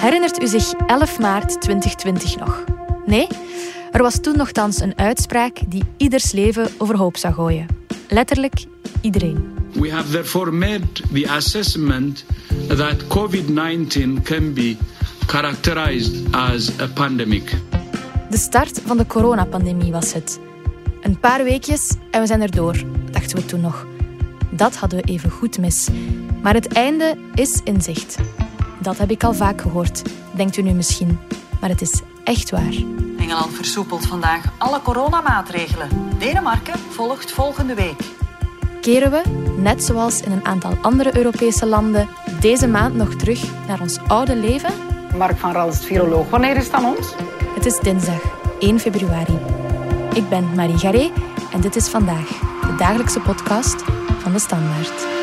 Herinnert u zich 11 maart 2020 nog? Nee? Er was toen nogthans een uitspraak die ieders leven overhoop zou gooien. Letterlijk iedereen. We have therefore made the assessment that COVID-19 can be characterized as a pandemic. De start van de coronapandemie was het. Een paar weekjes en we zijn erdoor, dachten we toen nog. Dat hadden we even goed mis. Maar het einde is in zicht. Dat heb ik al vaak gehoord, denkt u nu misschien. Maar het is echt waar. Engeland versoepelt vandaag alle coronamaatregelen. Denemarken volgt volgende week. Keren we, net zoals in een aantal andere Europese landen, deze maand nog terug naar ons oude leven? Mark van Ralst, viroloog. Wanneer is het aan ons? Het is dinsdag, 1 februari. Ik ben Marie Garé en dit is vandaag de dagelijkse podcast van de Standaard.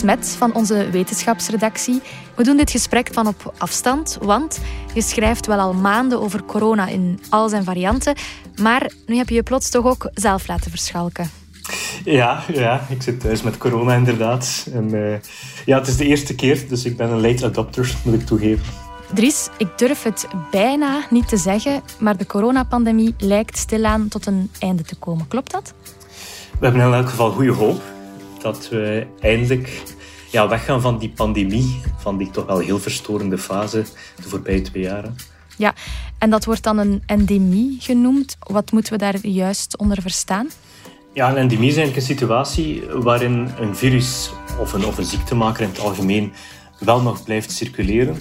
Smet van onze wetenschapsredactie. We doen dit gesprek van op afstand, want je schrijft wel al maanden over corona in al zijn varianten, maar nu heb je je plots toch ook zelf laten verschalken. Ja, ja, ik zit thuis met corona inderdaad. En, uh, ja, het is de eerste keer, dus ik ben een late adopter, moet ik toegeven. Dries, ik durf het bijna niet te zeggen, maar de coronapandemie lijkt stilaan tot een einde te komen. Klopt dat? We hebben in elk geval goede hoop dat we eindelijk ja, weggaan van die pandemie, van die toch wel heel verstorende fase de voorbije twee jaren. Ja, en dat wordt dan een endemie genoemd. Wat moeten we daar juist onder verstaan? Ja, een endemie is eigenlijk een situatie waarin een virus of een, of een ziektemaker in het algemeen wel nog blijft circuleren,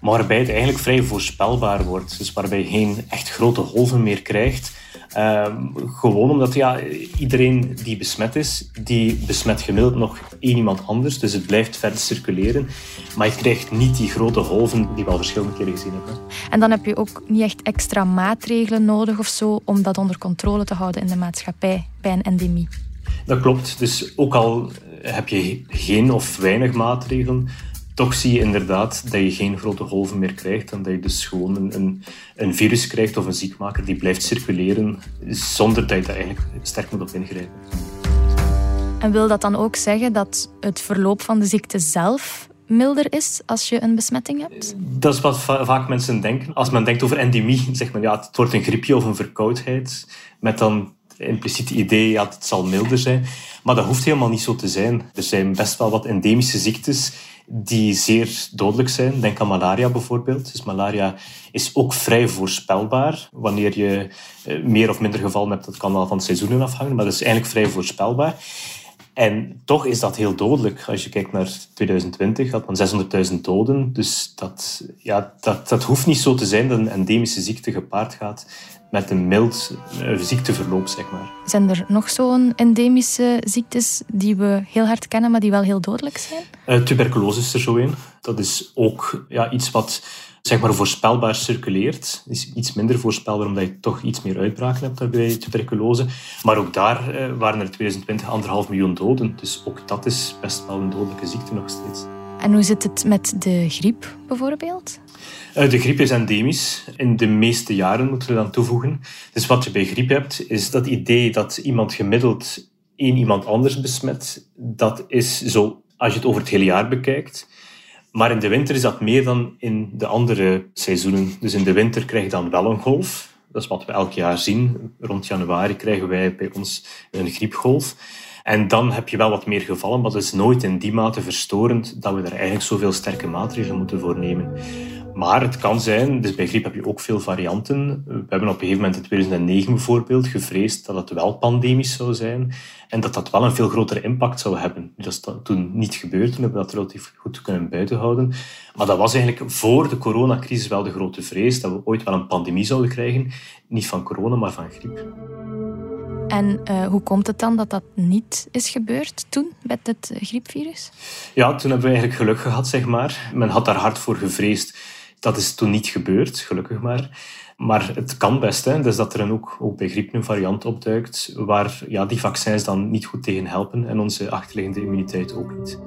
maar waarbij het eigenlijk vrij voorspelbaar wordt. Dus waarbij je geen echt grote golven meer krijgt, Ehm, gewoon omdat ja, iedereen die besmet is, die besmet gemiddeld nog één iemand anders. Dus het blijft verder circuleren. Maar je krijgt niet die grote golven die we al verschillende keren gezien hebben. En dan heb je ook niet echt extra maatregelen nodig of zo om dat onder controle te houden in de maatschappij bij een endemie. Dat klopt. Dus ook al heb je geen of weinig maatregelen, toch zie je inderdaad dat je geen grote golven meer krijgt en dat je dus gewoon een, een, virus krijgt of een ziekmaker die blijft circuleren zonder dat je daar eigenlijk sterk moet op ingrijpen. En wil dat dan ook zeggen dat het verloop van de ziekte zelf milder is als je een besmetting hebt? Dat is wat vaak mensen denken. Als men denkt over endemie, zegt men ja, het wordt een griepje of een verkoudheid. Met dan impliciete idee, ja, het zal milder zijn. Maar dat hoeft helemaal niet zo te zijn. Er zijn best wel wat endemische ziektes die zeer dodelijk zijn. Denk aan malaria bijvoorbeeld. Dus malaria is ook vrij voorspelbaar. Wanneer je eh, meer of minder gevallen hebt, dat kan wel van seizoenen afhangen, maar dat is eigenlijk vrij voorspelbaar. En toch is dat heel dodelijk. Als je kijkt naar 2020, had men 600.000 doden. Dus dat, ja, dat, dat hoeft niet zo te zijn dat een endemische ziekte gepaard gaat met een mild eh, ziekteverloop, zeg maar. Zijn er nog zo'n endemische ziektes die we heel hard kennen, maar die wel heel dodelijk zijn? Uh, tuberculose is er zo een. Dat is ook ja, iets wat zeg maar, voorspelbaar circuleert. Is iets minder voorspelbaar omdat je toch iets meer uitbraken hebt bij tuberculose. Maar ook daar uh, waren er in 2020 anderhalf miljoen doden. Dus ook dat is best wel een dodelijke ziekte nog steeds. En hoe zit het met de griep bijvoorbeeld? Eh, de griep is endemisch. In de meeste jaren moeten we dan toevoegen. Dus wat je bij griep hebt, is dat idee dat iemand gemiddeld één iemand anders besmet. Dat is zo als je het over het hele jaar bekijkt. Maar in de winter is dat meer dan in de andere seizoenen. Dus in de winter krijg je dan wel een golf. Dat is wat we elk jaar zien. Rond januari krijgen wij bij ons een griepgolf. En dan heb je wel wat meer gevallen, maar dat is nooit in die mate verstorend dat we er eigenlijk zoveel sterke maatregelen moeten voor nemen. Maar het kan zijn, dus bij griep heb je ook veel varianten. We hebben op een gegeven moment in 2009 bijvoorbeeld gevreesd dat het wel pandemisch zou zijn en dat dat wel een veel grotere impact zou hebben. Dat is toen niet gebeurd, toen hebben we dat relatief goed kunnen buitenhouden. Maar dat was eigenlijk voor de coronacrisis wel de grote vrees dat we ooit wel een pandemie zouden krijgen. Niet van corona, maar van griep. En uh, hoe komt het dan dat dat niet is gebeurd toen met het griepvirus? Ja, toen hebben we eigenlijk geluk gehad, zeg maar. Men had daar hard voor gevreesd. Dat is toen niet gebeurd, gelukkig maar. Maar het kan best, hè. dus dat er dan ook, ook bij griep een variant opduikt waar ja, die vaccins dan niet goed tegen helpen en onze achterliggende immuniteit ook niet.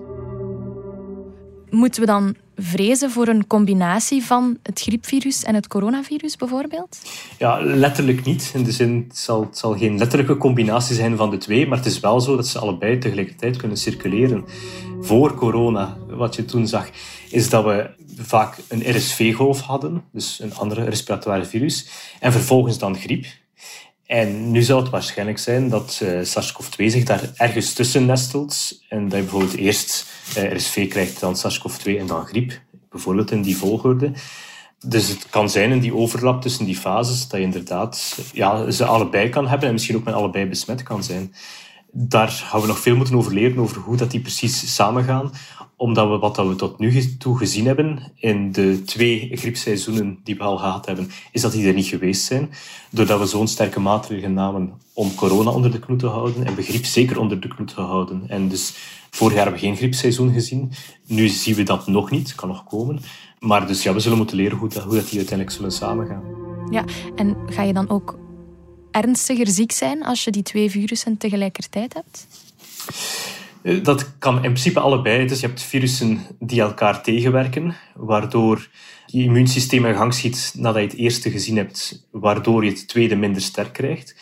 Moeten we dan vrezen voor een combinatie van het griepvirus en het coronavirus bijvoorbeeld? Ja, letterlijk niet. In de zin, het zal, het zal geen letterlijke combinatie zijn van de twee, maar het is wel zo dat ze allebei tegelijkertijd kunnen circuleren. Voor corona, wat je toen zag, is dat we vaak een RSV-golf hadden, dus een andere respiratoire virus, en vervolgens dan griep. En nu zou het waarschijnlijk zijn dat uh, SARS-CoV-2 zich daar ergens tussen nestelt en dat je bijvoorbeeld eerst uh, RSV krijgt, dan SARS-CoV-2 en dan griep, bijvoorbeeld in die volgorde. Dus het kan zijn in die overlap tussen die fases dat je inderdaad ja, ze allebei kan hebben en misschien ook met allebei besmet kan zijn. Daar gaan we nog veel moeten over leren, over hoe dat die precies samengaan omdat we wat we tot nu toe gezien hebben in de twee griepseizoenen die we al gehad hebben, is dat die er niet geweest zijn. Doordat we zo'n sterke maatregelen namen om corona onder de knoet te houden en griep zeker onder de knoet te houden. En dus vorig jaar hebben we geen griepseizoen gezien. Nu zien we dat nog niet, kan nog komen. Maar dus ja, we zullen moeten leren hoe dat, hoe dat die uiteindelijk zullen samengaan. Ja, en ga je dan ook ernstiger ziek zijn als je die twee virussen tegelijkertijd hebt? Eh, dat kan in principe allebei. Dus je hebt virussen die elkaar tegenwerken, waardoor je immuunsysteem in gang schiet nadat je het eerste gezien hebt, waardoor je het tweede minder sterk krijgt.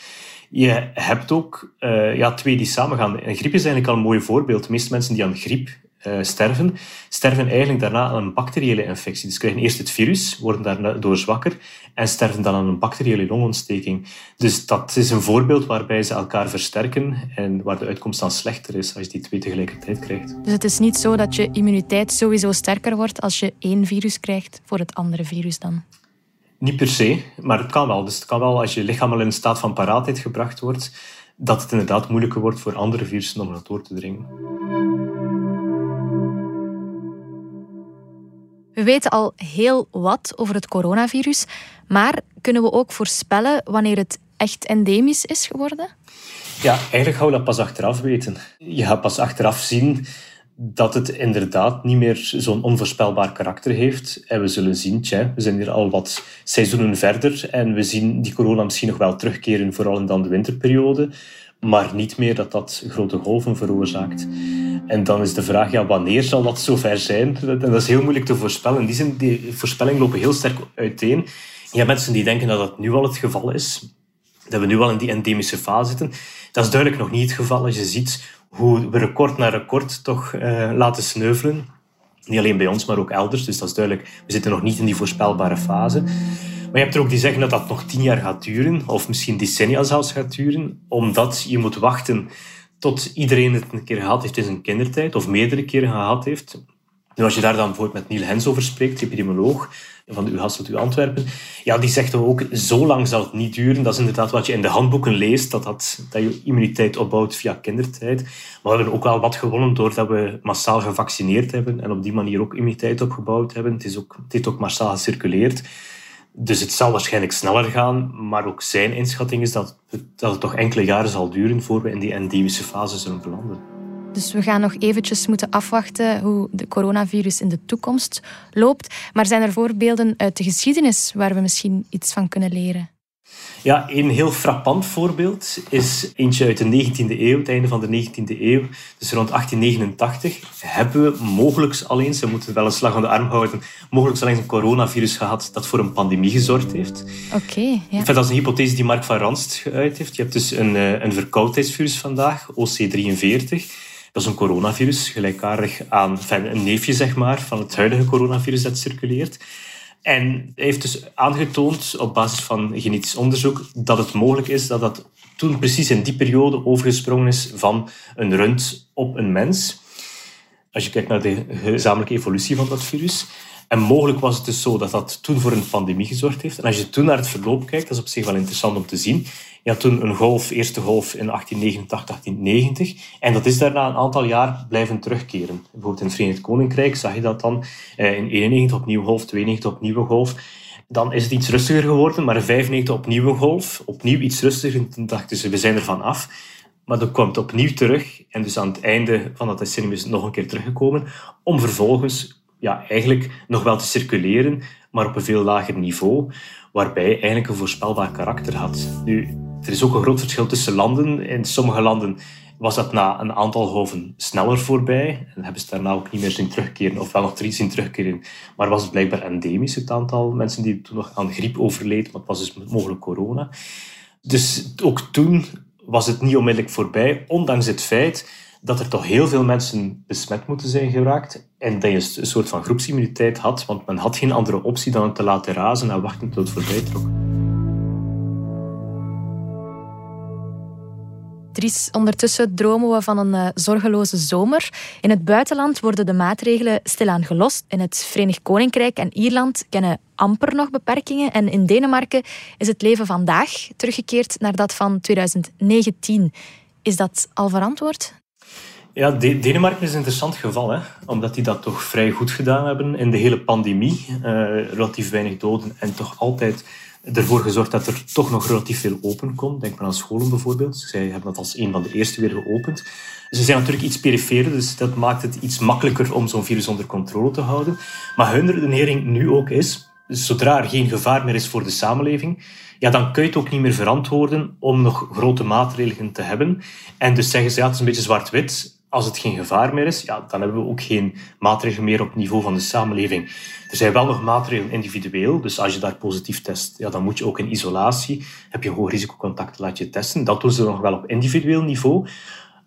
Je hebt ook uh, ja, twee die samengaan. En griep is eigenlijk al een mooi voorbeeld. De meeste mensen die aan griep uh, sterven, sterven eigenlijk daarna aan een bacteriële infectie. Dus krijgen eerst het virus, worden daardoor zwakker en sterven dan aan een bacteriële longontsteking. Dus dat is een voorbeeld waarbij ze elkaar versterken en waar de uitkomst dan slechter is als je die twee tegelijkertijd krijgt. Dus het is niet zo dat je immuniteit sowieso sterker wordt als je één virus krijgt voor het andere virus dan? Niet per se, maar het kan wel. Dus het kan wel als je lichaam al in een staat van paraatheid gebracht wordt, dat het inderdaad moeilijker wordt voor andere virussen om dat door te dringen. We weten al heel wat over het coronavirus, maar kunnen we ook voorspellen wanneer het echt endemisch is geworden? Ja, eigenlijk gaan we dat pas achteraf weten. Je gaat pas achteraf zien dat het inderdaad niet meer zo'n onvoorspelbaar karakter heeft. En we zullen zien, tja, we zijn hier al wat seizoenen verder en we zien die corona misschien nog wel terugkeren, vooral in dan de winterperiode maar niet meer dat dat grote golven veroorzaakt. En dan is de vraag, ja, wanneer zal dat zover zijn? En dat is heel moeilijk te voorspellen. Die zin, die voorspellingen lopen heel sterk uiteen. Je hebt mensen die denken dat dat nu al het geval is, dat we nu al in die endemische fase zitten. Dat is duidelijk nog niet het geval. Als je ziet hoe we record na record toch uh, laten sneuvelen. Niet alleen bij ons, maar ook elders. Dus dat is duidelijk, we zitten nog niet in die voorspelbare fase. Maar je hebt er ook die zeggen dat dat nog tien jaar gaat duren, of misschien decennia zelfs gaat duren, omdat je moet wachten tot iedereen het een keer gehad heeft in zijn kindertijd, of meerdere keren gehad heeft. Nu, als je daar dan bijvoorbeeld met Niel Hens over spreekt, epidemioloog van de UHAS tot Antwerpen, ja, die zegt ook, zo lang zal het niet duren. Dat is inderdaad wat je in de handboeken leest, dat, dat, dat je immuniteit opbouwt via kindertijd. Maar we hebben ook wel wat gewonnen doordat we massaal gevaccineerd hebben en op die manier ook immuniteit opgebouwd hebben. Het, is ook, heeft ook massaal gecirculeerd. Dus het zal waarschijnlijk sneller gaan, maar ook zijn inschatting is dat het, dat het toch enkele jaren zal duren voor we in die endemische fase zullen belanden. Dus we gaan nog eventjes moeten afwachten hoe de coronavirus in de toekomst loopt. Maar zijn er voorbeelden uit de geschiedenis waar we misschien iets van kunnen leren? Ja, een heel frappant voorbeeld is eentje uit de 19e eeuw, het einde van de 19e eeuw, dus rond 1889, hebben we mogelijk alleen, ze moeten wel een slag aan de arm houden, mogelijk alleen een coronavirus gehad dat voor een pandemie gezorgd heeft. Oké, ja. dat is een hypothese die Mark van Ranst geuit heeft. Je hebt dus een, eh, een verkoudheidsvirus vandaag, OC43. Dat is een coronavirus, gelijkaardig aan een neefje zeg maar, van het huidige coronavirus dat circuleert. En hij heeft dus aangetoond, op basis van genetisch onderzoek, dat het mogelijk is dat dat toen precies in die periode overgesprongen is van een rund op een mens. Als je kijkt naar de gezamenlijke evolutie van dat virus. En mogelijk was het dus zo dat dat toen voor een pandemie gezorgd heeft. En als je toen naar het verloop kijkt, dat is op zich wel interessant om te zien. Je had toen een golf, eerste golf in 1889, 1890. En dat is daarna een aantal jaar blijven terugkeren. Bijvoorbeeld in het Verenigd Koninkrijk zag je dat dan eh, in 91 opnieuw golf, 92 opnieuw golf. Dan is het iets rustiger geworden, maar in 95 opnieuw golf, opnieuw iets rustiger. En toen dachten ze, we zijn ervan af. Maar dan kwam het opnieuw terug. En dus aan het einde van dat decennium is het nog een keer teruggekomen. Om vervolgens ja, eigenlijk nog wel te circuleren, maar op een veel lager niveau. Waarbij eigenlijk een voorspelbaar karakter had. Nu, er is ook een groot verschil tussen landen. In sommige landen was dat na een aantal golven sneller voorbij. En hebben ze daarna ook niet meer zien terugkeren, of wel nog drie zien terugkeren. Maar was het blijkbaar endemisch, het aantal mensen die toen nog aan griep overleed. Maar het was dus mogelijk corona. Dus ook toen was het niet onmiddellijk voorbij, ondanks het feit dat er toch heel veel mensen besmet moeten zijn geraakt en dat je een soort van groepsimmuniteit had, want men had geen andere optie dan het te laten razen en wachten tot het voorbij trok. Dries, ondertussen dromen we van een uh, zorgeloze zomer. In het buitenland worden de maatregelen stilaan gelost. In het Verenigd Koninkrijk en Ierland kennen amper nog beperkingen. En in Denemarken is het leven vandaag teruggekeerd naar dat van 2019. Is dat al verantwoord? Ja, Denemarken is een interessant geval, hè? omdat die dat toch vrij goed gedaan hebben in de hele pandemie. Uh, relatief weinig doden en toch altijd ervoor gezorgd dat er toch nog relatief veel open kon. Denk maar aan scholen bijvoorbeeld. Zij hebben dat als een van de eerste weer geopend. Ze zijn natuurlijk iets perifere, dus dat maakt het iets makkelijker om zo'n virus onder controle te houden. Maar hun redenering nu ook is, zodra er geen gevaar meer is voor de samenleving, ja, dan kun je het ook niet meer verantwoorden om nog grote maatregelen te hebben. En dus zeggen ze, ja, het is een beetje zwart-wit als het geen gevaar meer is, ja, dan hebben we ook geen maatregelen meer op het niveau van de samenleving. Er zijn wel nog maatregelen individueel, dus als je daar positief test, ja, dan moet je ook in isolatie. Heb je hoog risicocontact, laat je testen. Dat doen ze nog wel op individueel niveau.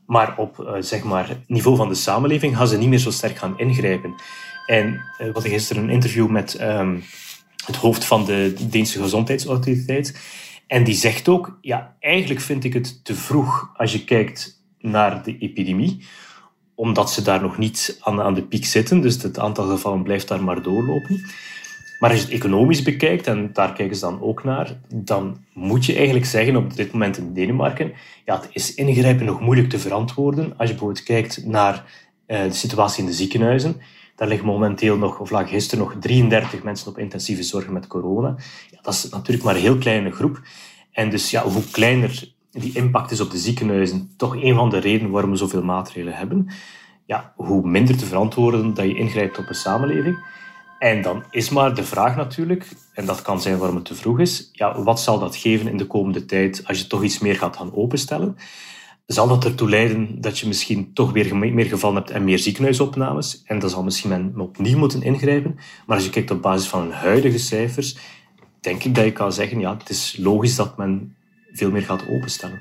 Maar op uh, zeg maar, niveau van de samenleving gaan ze niet meer zo sterk gaan ingrijpen. En uh, we hadden gisteren een interview met um, het hoofd van de Deense Gezondheidsautoriteit. En die zegt ook, ja, eigenlijk vind ik het te vroeg als je kijkt naar de epidemie, omdat ze daar nog niet aan, aan de piek zitten. Dus het aantal gevallen blijft daar maar doorlopen. Maar als je het economisch bekijkt, en daar kijken ze dan ook naar, dan moet je eigenlijk zeggen op dit moment in Denemarken, ja, het is ingrijpen nog moeilijk te verantwoorden. Als je bijvoorbeeld kijkt naar uh, de situatie in de ziekenhuizen, daar liggen momenteel nog, of lag gisteren nog 33 mensen op intensieve zorg met corona. Ja, dat is natuurlijk maar een heel kleine groep. En dus ja, hoe kleiner die impact is op de ziekenhuizen toch een van de redenen waarom we zoveel maatregelen hebben. Ja, hoe minder te verantwoorden dat je ingrijpt op een samenleving. En dan is maar de vraag natuurlijk, en dat kan zijn waarom het te vroeg is, ja, wat zal dat geven in de komende tijd als je toch iets meer gaat gaan openstellen? Zal dat ertoe leiden dat je misschien toch weer meer gevallen hebt en meer ziekenhuisopnames? En dan zal misschien men opnieuw moeten ingrijpen. Maar als je kijkt op basis van huidige cijfers, denk ik dat je kan zeggen, ja, het is logisch dat men veel meer gaat openstellen.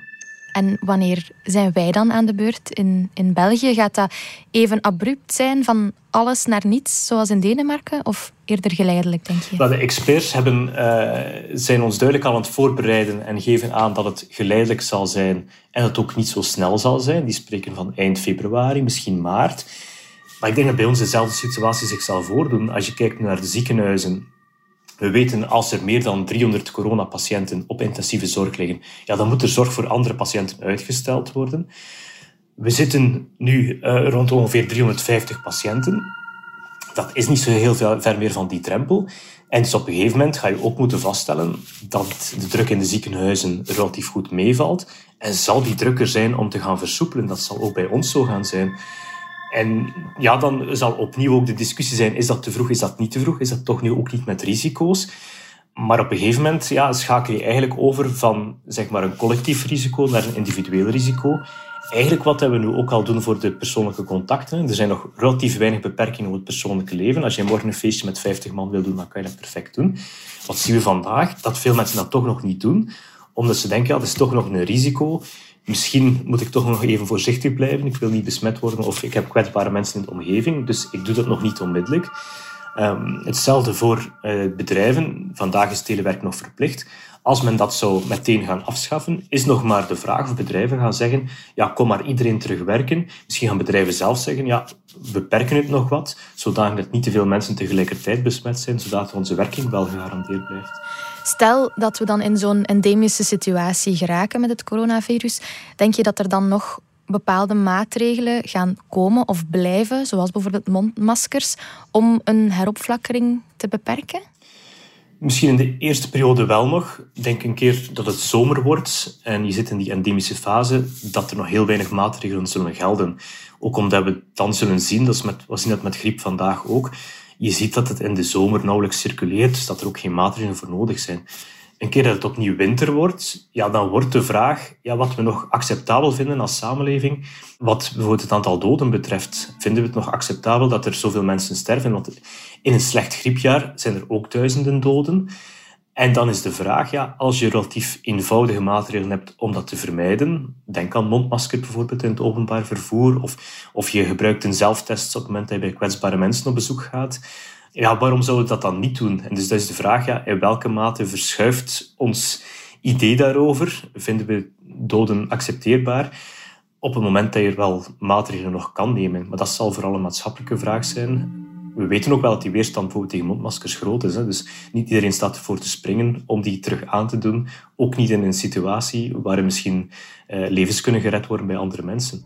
En wanneer zijn wij dan aan de beurt in, in België? Gaat dat even abrupt zijn van alles naar niets, zoals in Denemarken? Of eerder geleidelijk, denk je? de experts hebben, uh, zijn ons duidelijk aan het voorbereiden en geven aan dat het geleidelijk zal zijn en dat het ook niet zo snel zal zijn. Die spreken van eind februari, misschien maart. Maar ik denk dat bij ons dezelfde situatie zich zal voordoen. Als je kijkt naar de ziekenhuizen we weten als er meer dan 300 coronapatiënten op intensieve zorg liggen, ja, dan moet er zorg voor andere patiënten uitgesteld worden. We zitten nu uh, rond ongeveer 350 patiënten. Dat is niet zo heel ver meer van die drempel. En dus op een gegeven moment ga je ook moeten vaststellen dat de druk in de ziekenhuizen relatief goed meevalt. En zal die druk er zijn om te gaan versoepelen? Dat zal ook bij ons zo gaan zijn. En ja, dan zal opnieuw ook de discussie zijn, is dat te vroeg, is dat niet te vroeg? Is dat toch nu ook niet met risico's? Maar op een gegeven moment ja, schakel je eigenlijk over van zeg maar, een collectief risico naar een individueel risico. Eigenlijk wat we nu ook al doen voor de persoonlijke contacten. Er zijn nog relatief weinig beperkingen op het persoonlijke leven. Als je morgen een feestje met 50 man wil doen, dan kan je dat perfect doen. Wat zien we vandaag? Dat veel mensen dat toch nog niet doen. Omdat ze denken, ja, dat is toch nog een risico misschien moet ik toch nog even voorzichtig blijven. Ik wil niet besmet worden of ik heb kwetsbare mensen in de omgeving. Dus ik doe dat nog niet onmiddellijk. Um, hetzelfde voor uh, bedrijven. Vandaag is telewerk nog verplicht. Als men dat zou meteen gaan afschaffen, is nog maar de vraag of bedrijven gaan zeggen, ja, kom maar iedereen terugwerken. Misschien gaan bedrijven zelf zeggen, ja, we beperken het nog wat, zodat niet te veel mensen tegelijkertijd besmet zijn, zodat onze werking wel gegarandeerd blijft. Stel dat we dan in zo'n endemische situatie geraken met het coronavirus, denk je dat er dan nog bepaalde maatregelen gaan komen of blijven, zoals bijvoorbeeld mondmaskers, om een heropflakkering te beperken? Misschien in de eerste periode wel nog. Denk een keer dat het zomer wordt en je zit in die endemische fase, dat er nog heel weinig maatregelen zullen gelden. Ook omdat we dan zullen zien, dat is met, we zien dat met griep vandaag ook, je ziet dat het in de zomer nauwelijks circuleert, dus dat er ook geen maatregelen voor nodig zijn. een keer dat het opnieuw winter wordt, ja, dan wordt de vraag ja, wat we nog acceptabel vinden als samenleving. Wat bijvoorbeeld het aantal doden betreft, vinden we het nog acceptabel dat er zoveel mensen sterven? Want in een slecht griepjaar zijn er ook duizenden doden. En dan is de vraag, ja, als je relatief eenvoudige maatregelen hebt om dat te vermijden, denk aan mondmasker bijvoorbeeld in het openbaar vervoer, of, of je gebruikt een zelftest op het moment dat je bij kwetsbare mensen op bezoek gaat, ja, waarom zouden we dat dan niet doen? En dus dat is de vraag, ja, in welke mate verschuift ons idee daarover? Vinden we doden accepteerbaar? Op het moment dat je er wel maatregelen nog kan nemen. Maar dat zal vooral een maatschappelijke vraag zijn. We weten ook wel dat die weerstand bijvoorbeeld tegen mondmaskers groot is. Hè? Dus niet iedereen staat ervoor te springen om die terug aan te doen. Ook niet in een situatie waar misschien eh, levens kunnen gered worden bij andere mensen.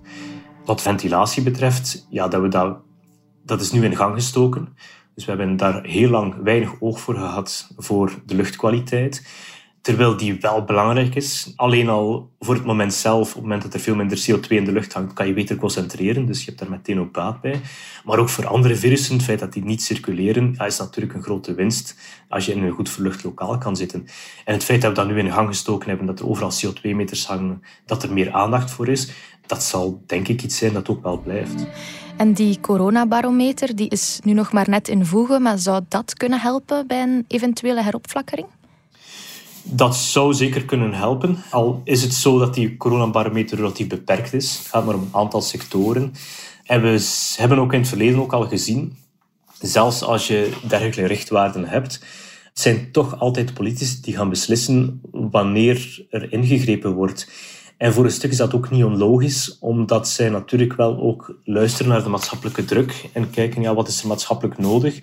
Wat ventilatie betreft, ja, dat, we dat, dat is nu in gang gestoken. Dus we hebben daar heel lang weinig oog voor gehad voor de luchtkwaliteit. Terwijl die wel belangrijk is. Alleen al voor het moment zelf, op het moment dat er veel minder CO2 in de lucht hangt, kan je beter concentreren. Dus je hebt daar meteen ook baat bij. Maar ook voor andere virussen, het feit dat die niet circuleren, is natuurlijk een grote winst als je in een goed verlucht lokaal kan zitten. En het feit dat we dat nu in gang gestoken hebben, dat er overal CO2-meters hangen, dat er meer aandacht voor is, dat zal denk ik iets zijn dat ook wel blijft. En die coronabarometer die is nu nog maar net in voegen, maar zou dat kunnen helpen bij een eventuele heropflakkering? Dat zou zeker kunnen helpen. Al is het zo dat die coronabarometer relatief beperkt is. Het gaat maar om een aantal sectoren. En we hebben ook in het verleden ook al gezien, zelfs als je dergelijke richtwaarden hebt, zijn toch altijd politici die gaan beslissen wanneer er ingegrepen wordt. En voor een stuk is dat ook niet onlogisch, omdat zij natuurlijk wel ook luisteren naar de maatschappelijke druk en kijken, ja, wat is er maatschappelijk nodig?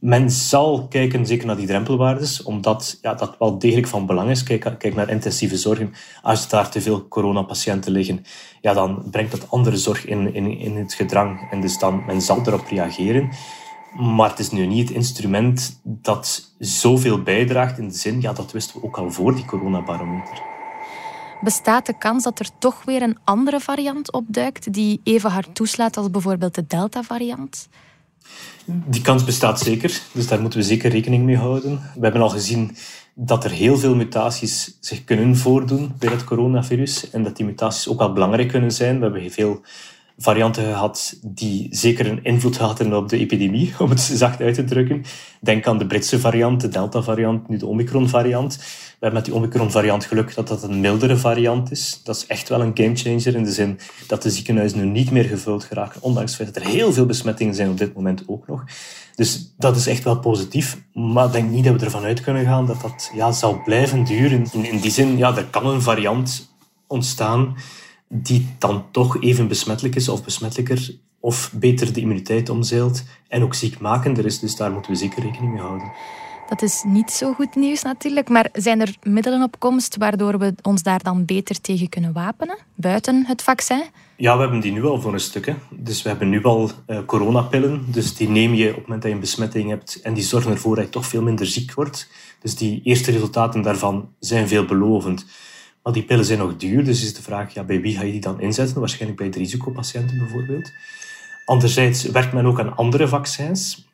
Men zal kijken zeker naar die drempelwaardes, omdat ja, dat wel degelijk van belang is. Kijk, kijk naar intensieve zorgen. Als daar te veel coronapatiënten liggen, ja, dan brengt dat andere zorg in, in, in het gedrang. En dus dan, men zal erop reageren. Maar het is nu niet het instrument dat zoveel bijdraagt in de zin, ja, dat wisten we ook al voor die coronabarometer. Bestaat de kans dat er toch weer een andere variant opduikt die even hard toeslaat als bijvoorbeeld de Delta-variant? Die kans bestaat zeker, dus daar moeten we zeker rekening mee houden. We hebben al gezien dat er heel veel mutaties zich kunnen voordoen bij het coronavirus en dat die mutaties ook wel belangrijk kunnen zijn. We hebben veel varianten gehad die zeker een invloed hadden op de epidemie, om het zacht uit te drukken. Denk aan de Britse variant, de Delta-variant, nu de Omicron-variant. We hebben met die Omicron-variant geluk dat dat een mildere variant is. Dat is echt wel een gamechanger in de zin dat de ziekenhuizen nu niet meer gevuld geraken, ondanks het feit dat er heel veel besmettingen zijn op dit moment ook nog. Dus dat is echt wel positief. Maar ik denk niet dat we ervan uit kunnen gaan dat dat ja, zal blijven duren. In, in die zin, ja, er kan een variant ontstaan die dan toch even besmettelijk is of besmettelijker of beter de immuniteit omzeilt en ook ziekmakender is. Dus daar moeten we zeker rekening mee houden. Dat is niet zo goed nieuws natuurlijk, maar zijn er middelen op komst waardoor we ons daar dan beter tegen kunnen wapenen, buiten het vaccin? Ja, we hebben die nu al voor een stuk. Hè. Dus we hebben nu al uh, coronapillen. Dus die neem je op het moment dat je een besmetting hebt en die zorgen ervoor dat je toch veel minder ziek wordt. Dus die eerste resultaten daarvan zijn veelbelovend. Maar die pillen zijn nog duur, dus is de vraag, ja, bij wie ga je die dan inzetten? Waarschijnlijk bij de risicopatiënten bijvoorbeeld. Anderzijds werkt men ook aan andere vaccins.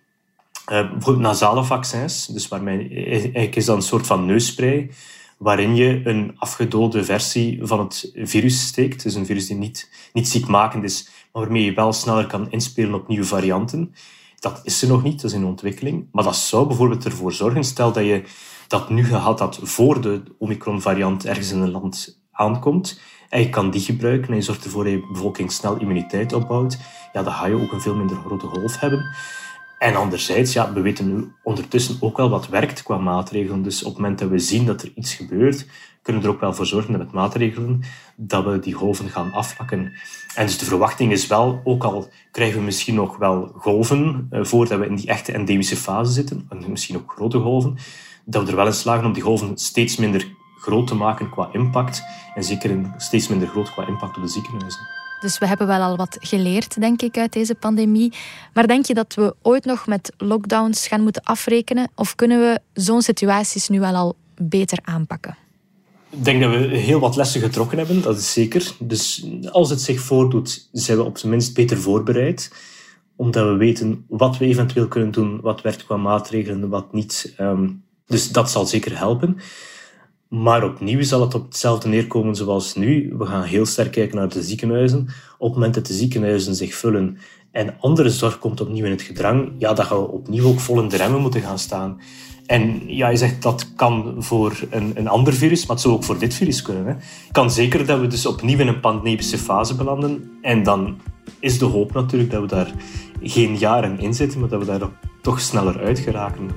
Uh, bijvoorbeeld nasale vaccins, dus waarmee, eigenlijk is dat een soort van neusspray, waarin je een afgedode versie van het virus steekt. Dus een virus die niet, niet ziekmakend is, maar waarmee je wel sneller kan inspelen op nieuwe varianten. Dat is er nog niet, dat is in ontwikkeling. Maar dat zou bijvoorbeeld ervoor zorgen, stel dat je dat nu gehad had voor de Omicron-variant ergens in een land aankomt, en je kan die gebruiken en je zorgt ervoor dat je bevolking snel immuniteit opbouwt, ja, dan ga je ook een veel minder grote golf hebben. En anderzijds, ja, we weten nu ondertussen ook wel wat werkt qua maatregelen. Dus op het moment dat we zien dat er iets gebeurt, kunnen we er ook wel voor zorgen dat met maatregelen dat we die golven gaan afvlakken. En dus de verwachting is wel, ook al krijgen we misschien nog wel golven eh, voordat we in die echte endemische fase zitten, en misschien ook grote golven, dat we er wel in slagen om die golven steeds minder groot te maken qua impact. En zeker steeds minder groot qua impact op de ziekenhuizen. Dus we hebben wel al wat geleerd, denk ik, uit deze pandemie. Maar denk je dat we ooit nog met lockdowns gaan moeten afrekenen? Of kunnen we zo'n situaties nu wel al beter aanpakken? Ik denk dat we heel wat lessen getrokken hebben, dat is zeker. Dus als het zich voordoet, zijn we op zijn minst beter voorbereid. Omdat we weten wat we eventueel kunnen doen, wat werkt qua maatregelen en wat niet. Ehm, dus dat zal zeker helpen. Maar opnieuw zal het op hetzelfde neerkomen zoals nu. We gaan heel sterk kijken naar de ziekenhuizen. Op het moment dat de ziekenhuizen zich vullen en andere zorg komt opnieuw in het gedrang, ja, dan gaan we opnieuw ook vol in de remmen moeten gaan staan. En ja, je zegt dat kan voor een, een ander virus, maar het zou ook voor dit virus kunnen. Hè. kan zeker dat we dus opnieuw in een pandemische fase belanden. En dan is de hoop natuurlijk dat we daar geen jaren in zitten, maar dat we daar toch sneller uit geraken.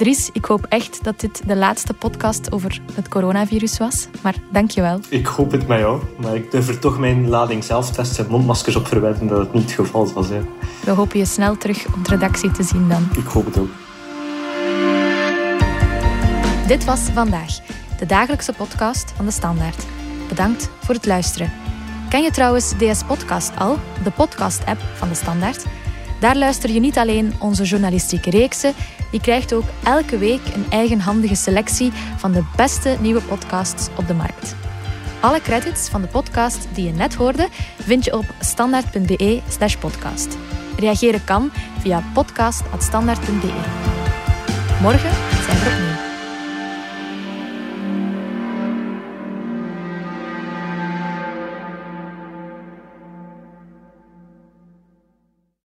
Dries, ik hoop echt dat dit de laatste podcast over het coronavirus was. Maar dank je wel. Ik hoop het met jou. Maar ik durf er toch mijn lading zelftests en mondmaskers op verwijten dat het niet het geval zal zijn. We hopen je snel terug op de redactie te zien dan. Ik hoop het ook. Dit was Vandaag, de dagelijkse podcast van De Standaard. Bedankt voor het luisteren. Ken je trouwens DS Podcast al, de podcast-app van De Standaard? Daar luister je niet alleen onze journalistieke reeksen, je krijgt ook elke week een eigenhandige selectie van de beste nieuwe podcasts op de markt. Alle credits van de podcast die je net hoorde vind je op standaard.be/slash podcast. Reageren kan via podcast.standaard.be. Morgen zijn we opnieuw.